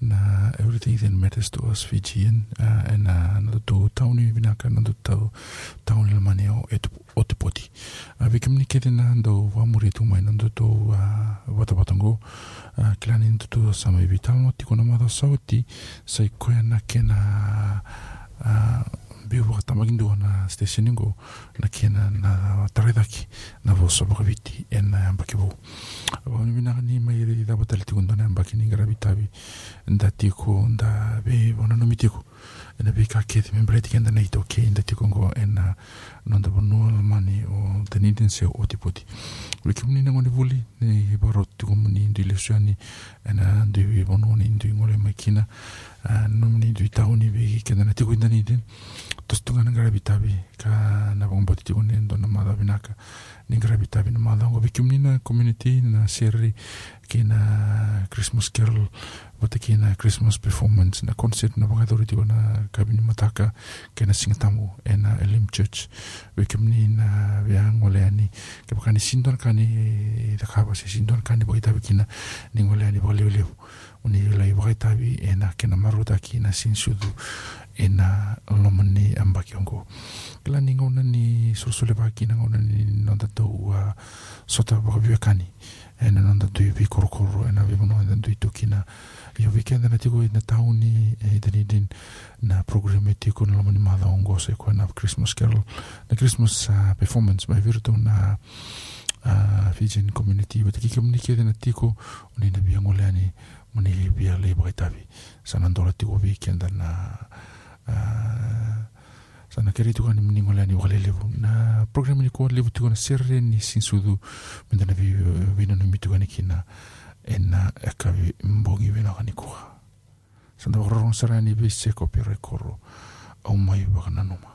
Na everything that matters to us Fijian, uh, and uh, to Tony, Vinaka, another to Tony, Lamaneo et Otipoti. Uh, we communicate in Nando Wamuritu, not Nando to Watabatango, uh, clan into to some Vital Noticonamada Sauti, Saikoena Kena. Uh, beoaka tamakido na station ingo nakena na taredaki na vosobakaviti ena ambaki vo vamivinagani mairi davatalitiko dona ambaki ni garavi tavi da tiko da ve vonanomi tiko ena ve kaketi membrai tika ena na ita oke da tiko go ena nonda vanua lamani o danidin se otipoti lekimuni nagoni vuli ni varot tiko muni dui lesuani ena dui vanua ni dui ngole maikina nomini dui tauni ve kenana tiko idani din tostunga na gravitavi ka na bong boti tiko nen dona mada binaka ni gravitavi na mada ngo bikim ni na community na seri ki na Christmas carol ki na Christmas performance na concert na bangadori tiko na kabini mataka ke na singatamu e na Elim Church. Bikim ni na vea ngole ani ke baka ni sindon kani da kaba se sindon kani bagi tabi kina ni ngole ani baka leo leo. Uni lai bagi tabi e na ke na maruta ki na sinsudu e na lomani ambaki ongo kila ni ngona ni sursule baki na ngona ni nonda tau uh, sota biwa kani. E na nonda tui vi korokoro e na vivono e na tui tukina i o weekend na tiko i na tauni e din na program e tiko na lomani mada ongo se koe na Christmas Carol na Christmas uh, performance mai viruto na uh, Fijian community. Wata ki community na tiko uni na bia ngole ani mani bia le baka tavi sa nandola tiko weekend na sana kere tu kan ni ngolani wale levu na program ni ko levu tu kan serre ni sinsudu mindana vi vina no mitu kan kina ena ekavi mbongi vina kan ko sana roron sara ni bi se ko pire koro aumai vakananuma.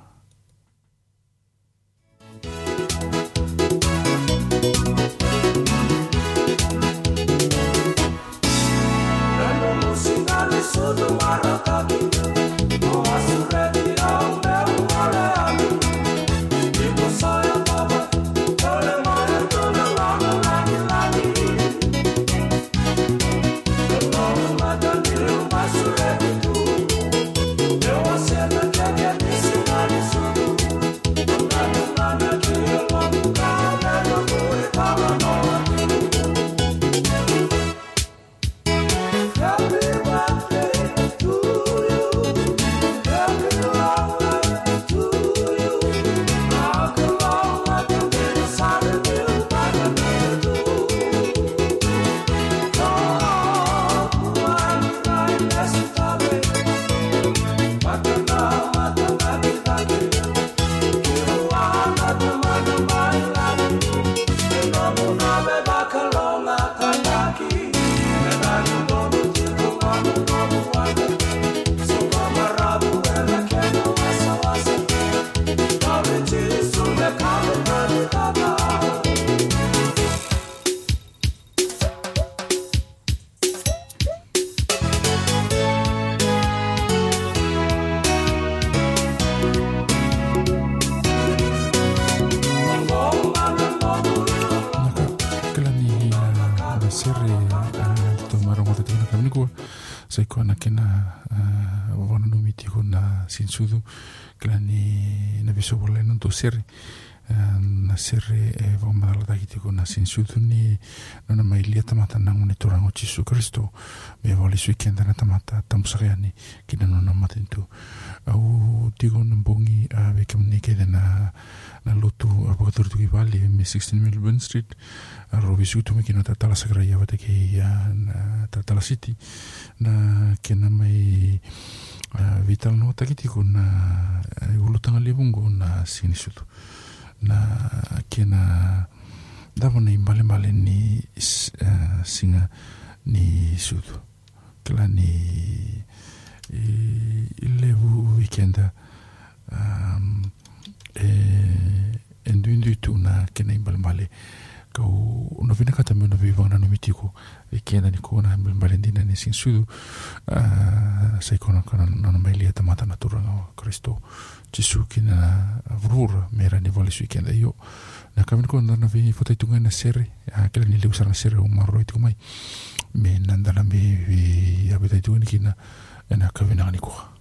Μασούδου κλάνει να πίσω πολλά ε, ε, είναι το σέρι να σέρι εγώ με άλλα ταχύτικο να συνσούδουν να να μαϊλία τα μάτα να μουν ο Ιησού Χριστό με βόλη σου και να τα μάτα τα μουσαγιάνει και να au tigo na bongi a ve kamni ke na na lotu a pakatur tu ki vali me 16 Melbourne Street. A rovi su tu me kina ta tala sakra ya vate ke ya na ta tala city na kena mai a vital no ta kiti ko na ulu tanga libungo na sini sutu na kena dava na imbale mbale ni s- ah, singa ni sutu kala ni e levu weekenda um, e, e duidu tuna kena i balabale kau ona vinakata me ona veivaga nanu mitiko e kē nani kou na balabale dina ne sigasucu uh, saikona kana nana mai lia tamata na turaga o kristo. Jesu kina vuruvura me ra ni valesu i kēda io. Na kaveniko na na vei fataituga na sere a kela ni leu saraga sere o maroro i mai. Me na dala me avetaituga ni kina 柳川に行こうか。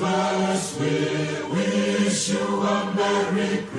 Christmas, we wish you a Merry Christmas.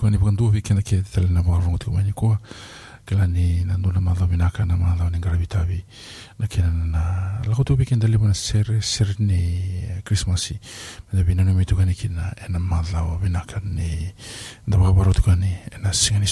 Christmas tala tukua ni pakantua vi kena kia tala na wakarongo tuku mai ni kua. Kala ni na nduna madhau vinaka na madhau ni ngaravitavi na kena na lako tu kena tali wana sere sere ni Christmasi na vina numi tuka ni kina ena madhau vinaka ni. Nda wakaparo tuka ni ena singa ni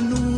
Manu.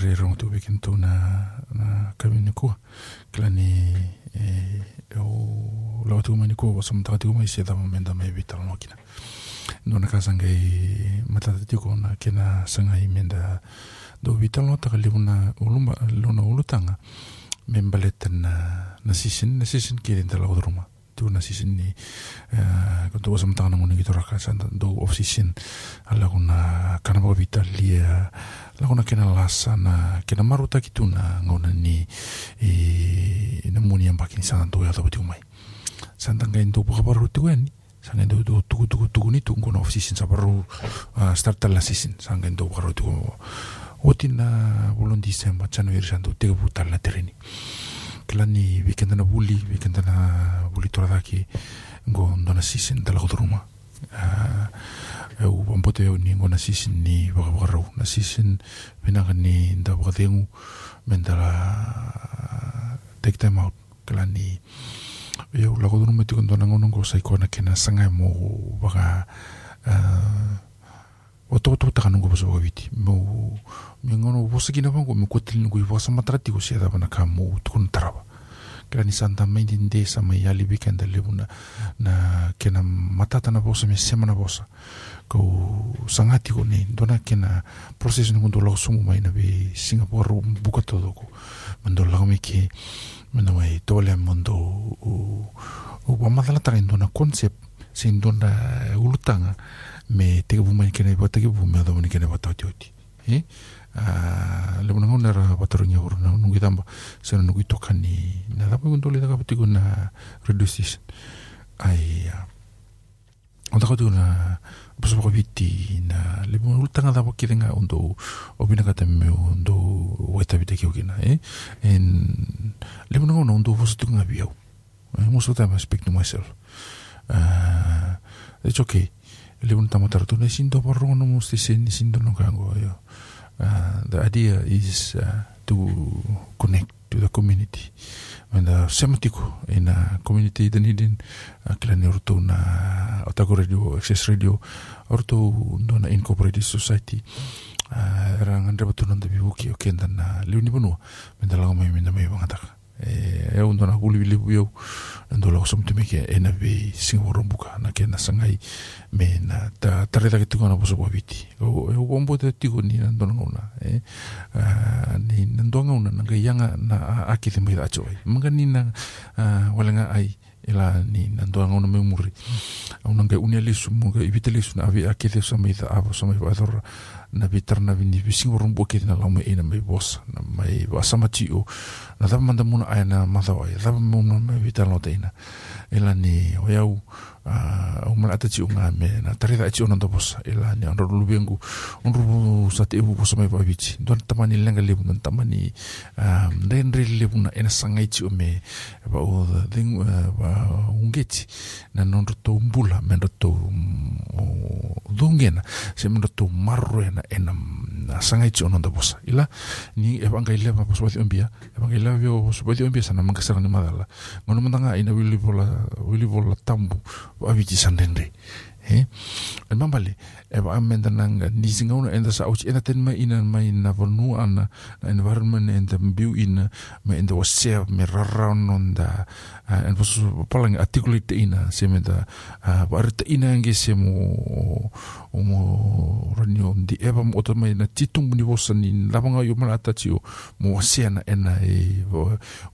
rereroga teu vekina tou na na kaminikoa kilani e o lauatau manikoa ua samatagatiko mai se tava meda mai veitalonokina nona kasagai matatatiko na kena sagai meda dou veitalonotaka leuna uluma leuna ulutaga me baleta na na sisin na sisin kelen talagodoruma tu na sisin ni ko tu wasa mtaka na nguni gitu raka santa do off season ala kuna kana ba vital lia la kuna kena lasa na kena maruta ki tuna ngona ni na muni am bakin sana to ya to tu mai santa ngai ndo pa baru tu ni sanga ndo tu tu tu tu ni tu ngona off season sa baru ah, start la season. Sanga ndo baru tu. Otina bulon December January santo te butal na tereni klani wikendana wuli wikendana wuli toradaki go dona sisin dala godoruma ah, eu ambote eu ni go na sisin ni wakawakarau. Na sisin winaga ni da wakadengu men dala take time out klani eu lagodoruma tiko dona ngonongo saikona kena sanga mo waka uh, watoto takanu go boso witi mo mingono bosiki na bango mo kotil ngo ibo sa matrati go sia bana ka mo tukun taraba kira ni santa mai din de sa mai ali weekend le na kena matata na bosa me semana bosa ko sangati go ne dona kena proseso ngo do logo sumu mai na be singapore buka todo ko mando logo me ke mando mai tole mando o o pamadala tagaindona concept sindona ulutanga me te buma kena i pata ke buma da mani kena pata joti e a le mona ngona ra pata runya uru na nungi tamba sena nungi tokan na da pa gondole da kapati guna reduces ai onda kotu na paso ko viti na le mona ul tanga da pa kirenga ondo opina kata me ondo weta bite ke okina e en le mona ngona ondo vosu tunga biau Most of the time I speak to myself. Uh, it's okay. Le un tamatar tu ne sindo porro no mo sti sen sindo no kango yo uh, the idea is uh, to connect to the community. And the sematiko in a community the nidin uh, kila ni orto na otago radio access radio orto no na incorporated society. Uh, rang andre batu nanda bibuki kenda na leuni bonua. Menda lago mai menda mai bangataka e un dona huli li yo ndo lo som tumi ke ena be singapore buka na ke na sangai me na ta tareta ke tukona boso wabiti o e o bombo te tiko ni na ndona ngona e ni na ndonga una na ga yanga na aki te mai da choi manga ni na walenga ai ila ni nandoa ngona me muri. Auna ngai unia lesu mo ngai vita lesu na avi ake deu sa meita ava sa mei vaedora na vitar na vini visingo rumbu ake na lau mei na mei bosa na mei vasama tio na dava manda muna aina madawai dava muna mei vita lo teina ila ni o iau o mala ata ti unga me na tarida ti ona do bosa ela ni on ru bengu on ru sa te u bosa mai babici don tamani lenga lebu don tamani um den re lebu na ena sangai ti o me ba o ding ba ungeti. Na non ro mbula men ro dungena se men ro marro ena ena na sangai ona do bosa. Ila ni e banga ile ba bosa ti ombia e banga ile vio bosa ti ombia sana mangasara ni madala. Ngono mandanga ina wili vola wili vola tambu wa viti sandende eh en mambale e ba amenda nanga ni singa una enda sa uchi ena ten mai ina mai na vonu ana na environment the biu ina me enda wasea me rara nonda en vos palang articulate ina se me da. Ba rita ina nge se mo o mo rani on di eva mo to mai na titung ni vosa ni lavanga yo mala tatio mo wasea na ena e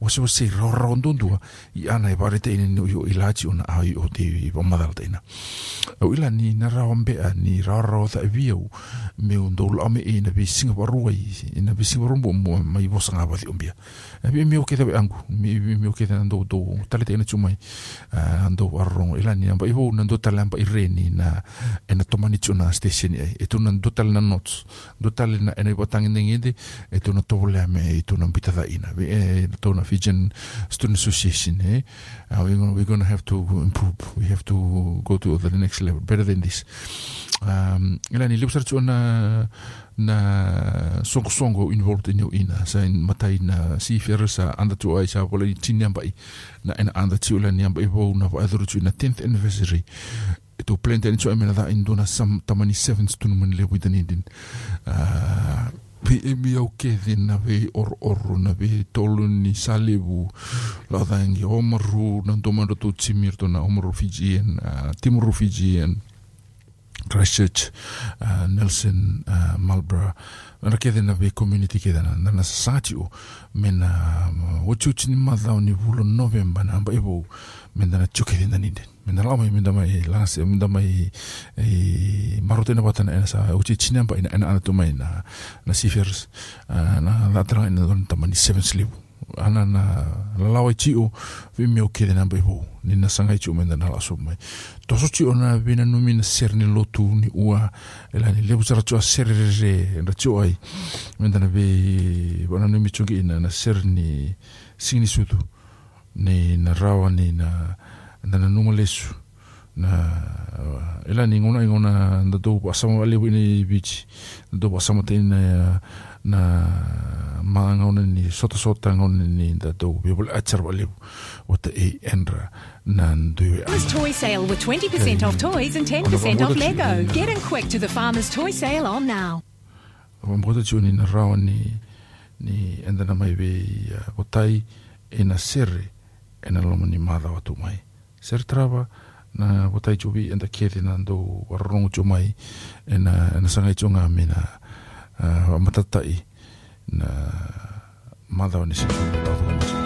wase wase rara ndundua i ana e rita ina ni yo ilachi ona ai o te ba madal ina o ila ni na rao mbea ni raro tha viau me un dol ame e na be Singapore ruai na be Singapore mo mai bosa nga ba ombia e be me o ke tabe angu me me o ke na do do tale te na chumai ando arro ila ni amba ibo na do tale amba ireni na e na tomani chuna station e e tu na do tale na notes do tale na e na ibo tangi ngende e tu na tole me e tu na pita da ina e tu na Fijian Student Association e uh, we're gonna we're gonna have to improve. We have to go to the next level. Better than this um, lani le usara tuana na songosongo involved in teniu ina sa in matai na sifera sa anda tu ai sa wala i tini ambai na ena anda tiu lani i wau na waadhuru tu na 10th anniversary. E tō plan tani tu amena dha indona sam tamani 7th tunumani le witanidin uh, pe e mi au kethi na ve or oru na ve tolu ni salibu la dhangi omaru na ndomando tu timir tona omaru Fijian uh, timuru Fijian Christchurch uh, Nelson uh, Marlborough. Na ke na ve community ke na na sati o mena o chuchi ni madao ni vulo november na ba evo mena na chuke na ni mena la mai mena mai la se mena mai e marote na batana ena sa o chi china ba ina ana to mai na na sifers na la tra ina don tamani seven sleep. Ana na la lawa chi o vi mi o ke na ba evo ni na sanga chi o mena na la so mai tosoci ona vena numi na sere ni lotu ni ua. E la ni lepu sara tioa sererere na tio ai. Mentana ve ona numi tiogi ina na sere ni sini sutu. Ni na rawa ni na na nanunga lesu. Na e la ni ngona ingona na tau asama alepu ina i bichi na tau asama teina na maangona ni sota sota ngona ni da do we will achar wale what the e enra nan do Farmers Toy Sale with 20% off toys and 10% off Lego. Get in quick to the Farmers Toy Sale on now. Wa mboda in na rawa ni ni endana mai be uh, otai e a serre ena loma mada watu mai. Ser trava na watai chubi enda kete na e ndo wararongo chumai ena ena sangai chunga mina uh, matatai. να ε, μάδα ονεισυχή με το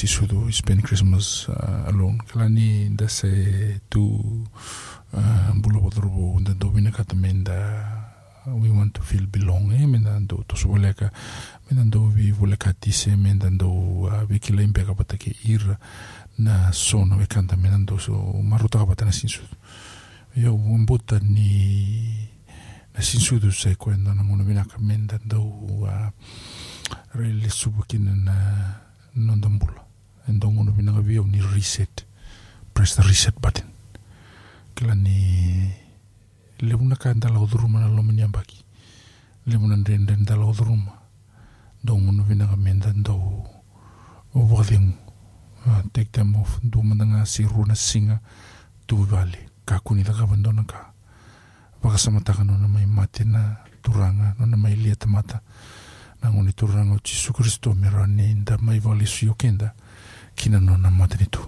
si sudo spend Christmas uh, alone. Kalani da se tu uh, bulu wadrubu da dobina katamenda we want to feel belong eh menda do to soleka menda do vi voleka tise menda do uh, vi kila impeka patake ir na sono ve kanta menda do so maruta patana sinsu. Yo umbuta ni na sinsu do se kwenda na mono vinaka menda do uh, really subukina na non ndangono be nanga veo ni reset. Press the reset button. Kila ni levuna ka ndala oduruma na lomani ambaki. Levuna ndende ndala oduruma ndangono be nanga menda ndo oboding uh, take them off. Do mandanga si runa singa tu vale. Ka kuni ka bandona ka. Baka samatakan nona mai mate na turanga nona mai lia tamata. Nangoni turanga o Jesu Kristo mera nei nda mai vale suyo kenda. Kina no na mate ni tu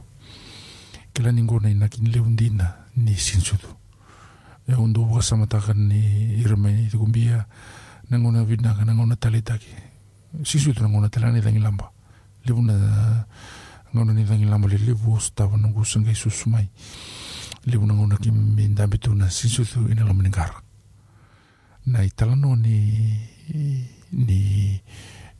kila ningona ina kin leundina ni sinsudu e undo wa samataka ni irame ni kumbia nangona vidna nangona talitaki sisu tu nangona talani dangi lamba. Libuna ngona ni dangi lamba le libu stava nungu sanga susumai libu nangona ki minda bituna sisu tu ina lamba ningara na italano ni ni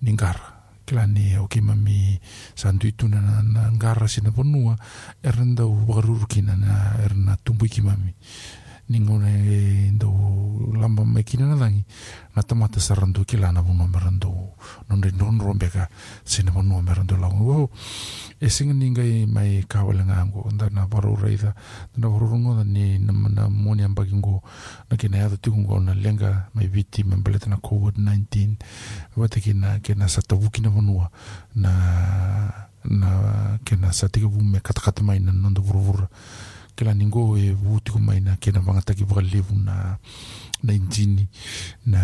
ningara kila ni o ki mami sandu itu na na ngara sina ponua erenda u wakaruru kina na erna tumbu ki mami ningone ndo lamba mai kina na langi. Na tamata sarandu ki lana vuno merando nonde non rombeka sina vuno merando la wo e singa ninga i mai kawala ngango nda na varu reida na varu rungo da ni na na moni ambagi ngo na kina ya tu ngo na lenga mai viti membeleta na covid 19 wate kina kina satavuki na vanua na na kina satika vume katakata mai na nondo vuruvura kila ningo e vuti ko mai na kena vangata ki levu na na injini na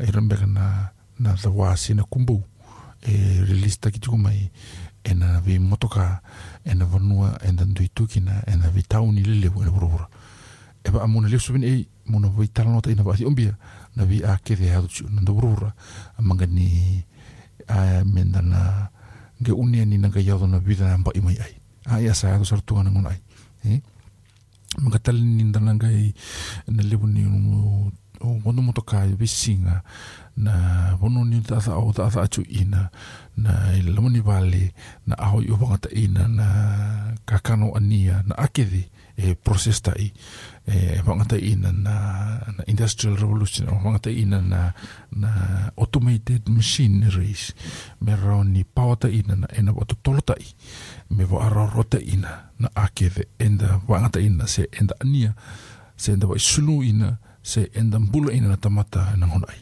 e rambeka na na the wasi na kumbu. E release taki tiko mai e na vi motoka e na vanua e na ndui tukina e na vi tauni lele e na burubura e ba amuna lefu subin e muna vi talanota ina ba ombia na vi a kere hadu chu na burubura amanga ni a menda na ge unia ni na na vida na mba imai ai. A ia sa na magatale ni dala gai na levu ni o gono motokai besiga na vono ni taasao taasaacu'ina na i lamani vale na ao i o vagataʻina na kakano ania na akeve e eh, proses taʻi eh, pangatainan na, na industrial revolution o pangatainan na, na automated machineries. Meron ni pawatainan na ena watutolotai me wa ararotaiina na akeve enda pangatainan se enda ania se enda waisuluina se enda mbulaina na tamata na honai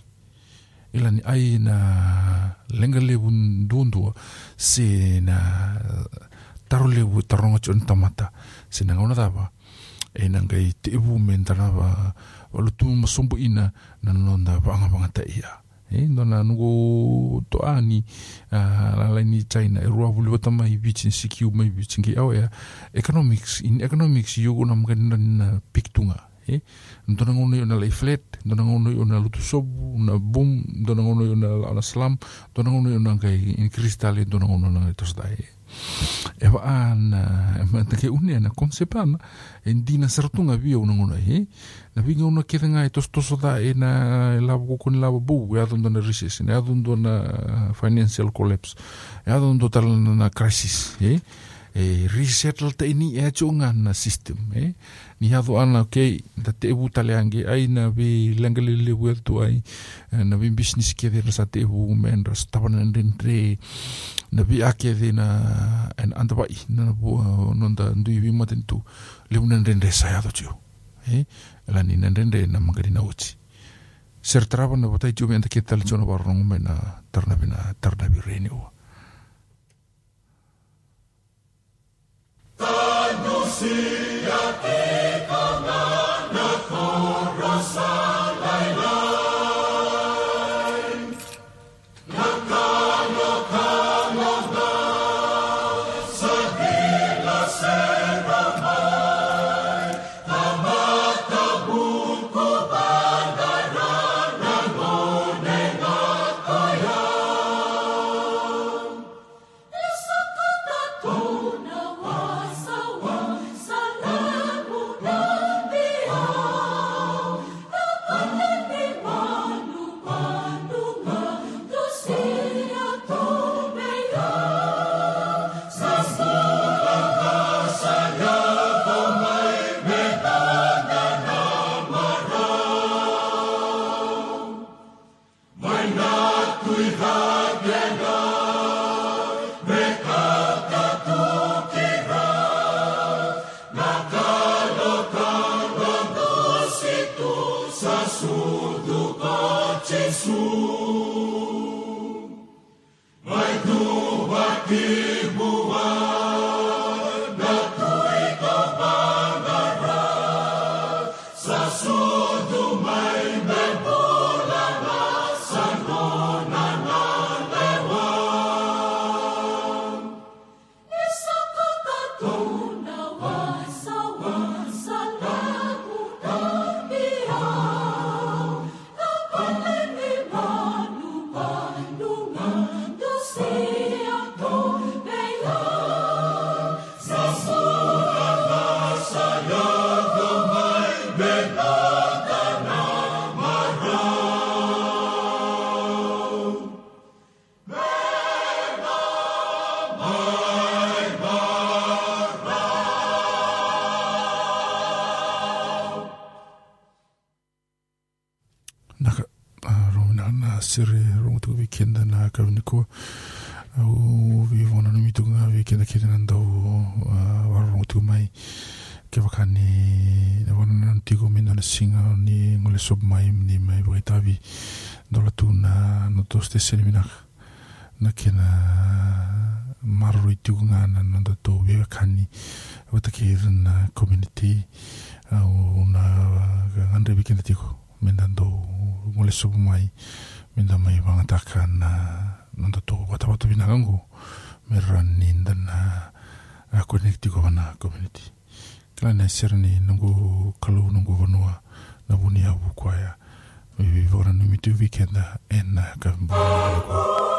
ila ni ai na lenga lewun duondua se na tarolewu taronga chon tamata se na ngauna dawa. E na ngai te ebu mentana wa walutu masombo ina na nonda vanga vanga ta ia. E ndona nugo to ani la la ni china e rua vulu wata mai vichin sikiu mai vichin ki au economics in economics yugo na mga na piktunga. E ndona ngono yo na la flat ndona ngono yo na lutu sobu na boom ndona ngono yo na la slam ndona ngono yo na kai in kristale ndona ngono na tos dai. e wa ana ma te ke unia na konsepana e dina sartunga via una ngona e na vinga una ke nga e tos tos da e na la bu kun la bu e ado na recession e ado na financial collapse e ado tal na crisis e e resettle te ni e chunga na system e ni hado ana ke da te bu tale ange ai na vi langale le wel tu ai. Na vi business ke de sa te bu men ras tabana ndre na vi ake de na en anda vai na bu non da ndui vi maten tu. Le un ndre sa ya do chu e la ni ndre na magari na uchi. Ser traba na botai chu men ke tal chono barong men na tarna bina tarna bi renio see. happy nanda toko kua tawatu vinangangu merra ni dana connecti kua vana community. Kala na serani nangu kalau nangu vanua na vuni avu kuaia vivi vora numi tu weekend ah, ena ah, kavimbu.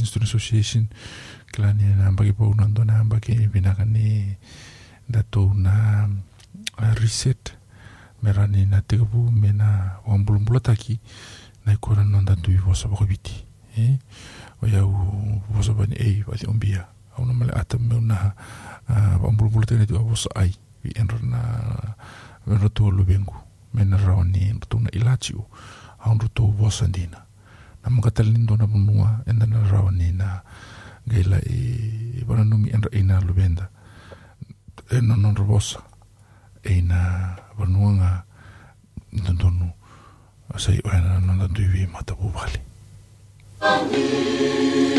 Fijian Student Association kala ni na bagi po na do na bagi binaka ni da to na uh, reset. Me rani na te kapu me na wambulumbula taki na ikora no nda tui vosa bako biti e o iau vosa bani ei vati ombia au na male ata me una wambulumbula tene tu vosa ai. Vi enra na enra tu lubengu. Me na rao ni enra tu na ilachi u. Au enra tu vosa ndina na. Makatalindo na munua enda ni na ela e wana numi enra ina luvenda e non rovosa e ina vanuanga ntantonu asai oena non tuivi matapu vale Amen.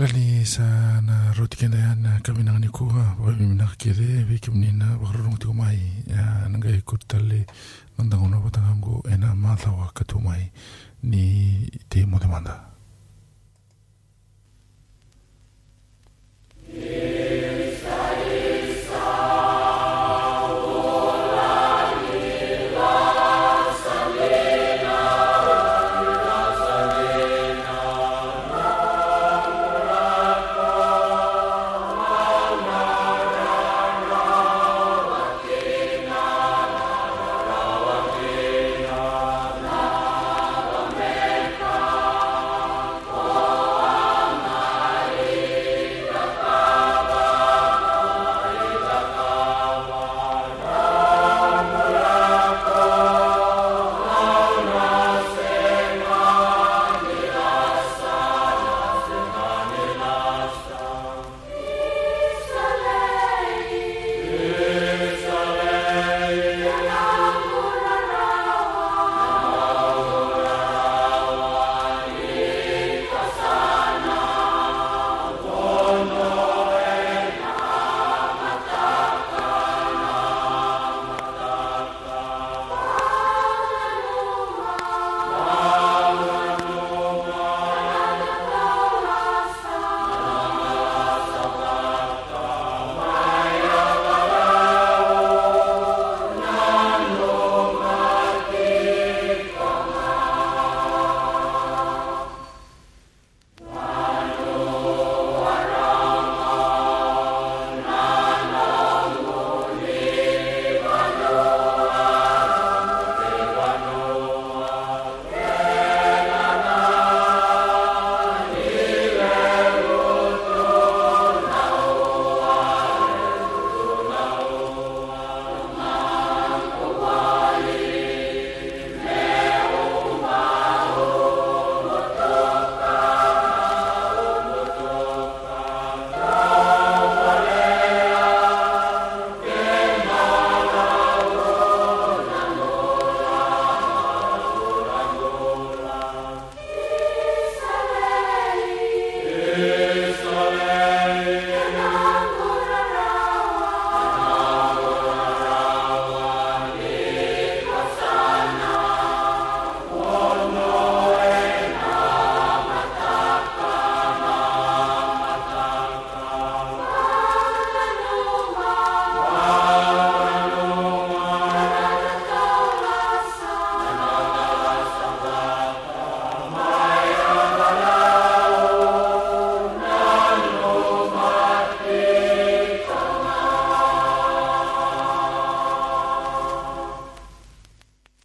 Klali sa na roti kenda ya na kami nang ni kuha wa mi na kire vi kim ni na wa rong tu mai ya nanga ikut tale mandang ona ena matha wa katu mai ni te mo Salena